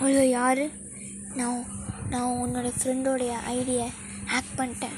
Hello யார்? நான் நான் உன்னோட ஃப்ரெண்டோடைய ஐடியை ஹேக் பண்ணிட்டேன்.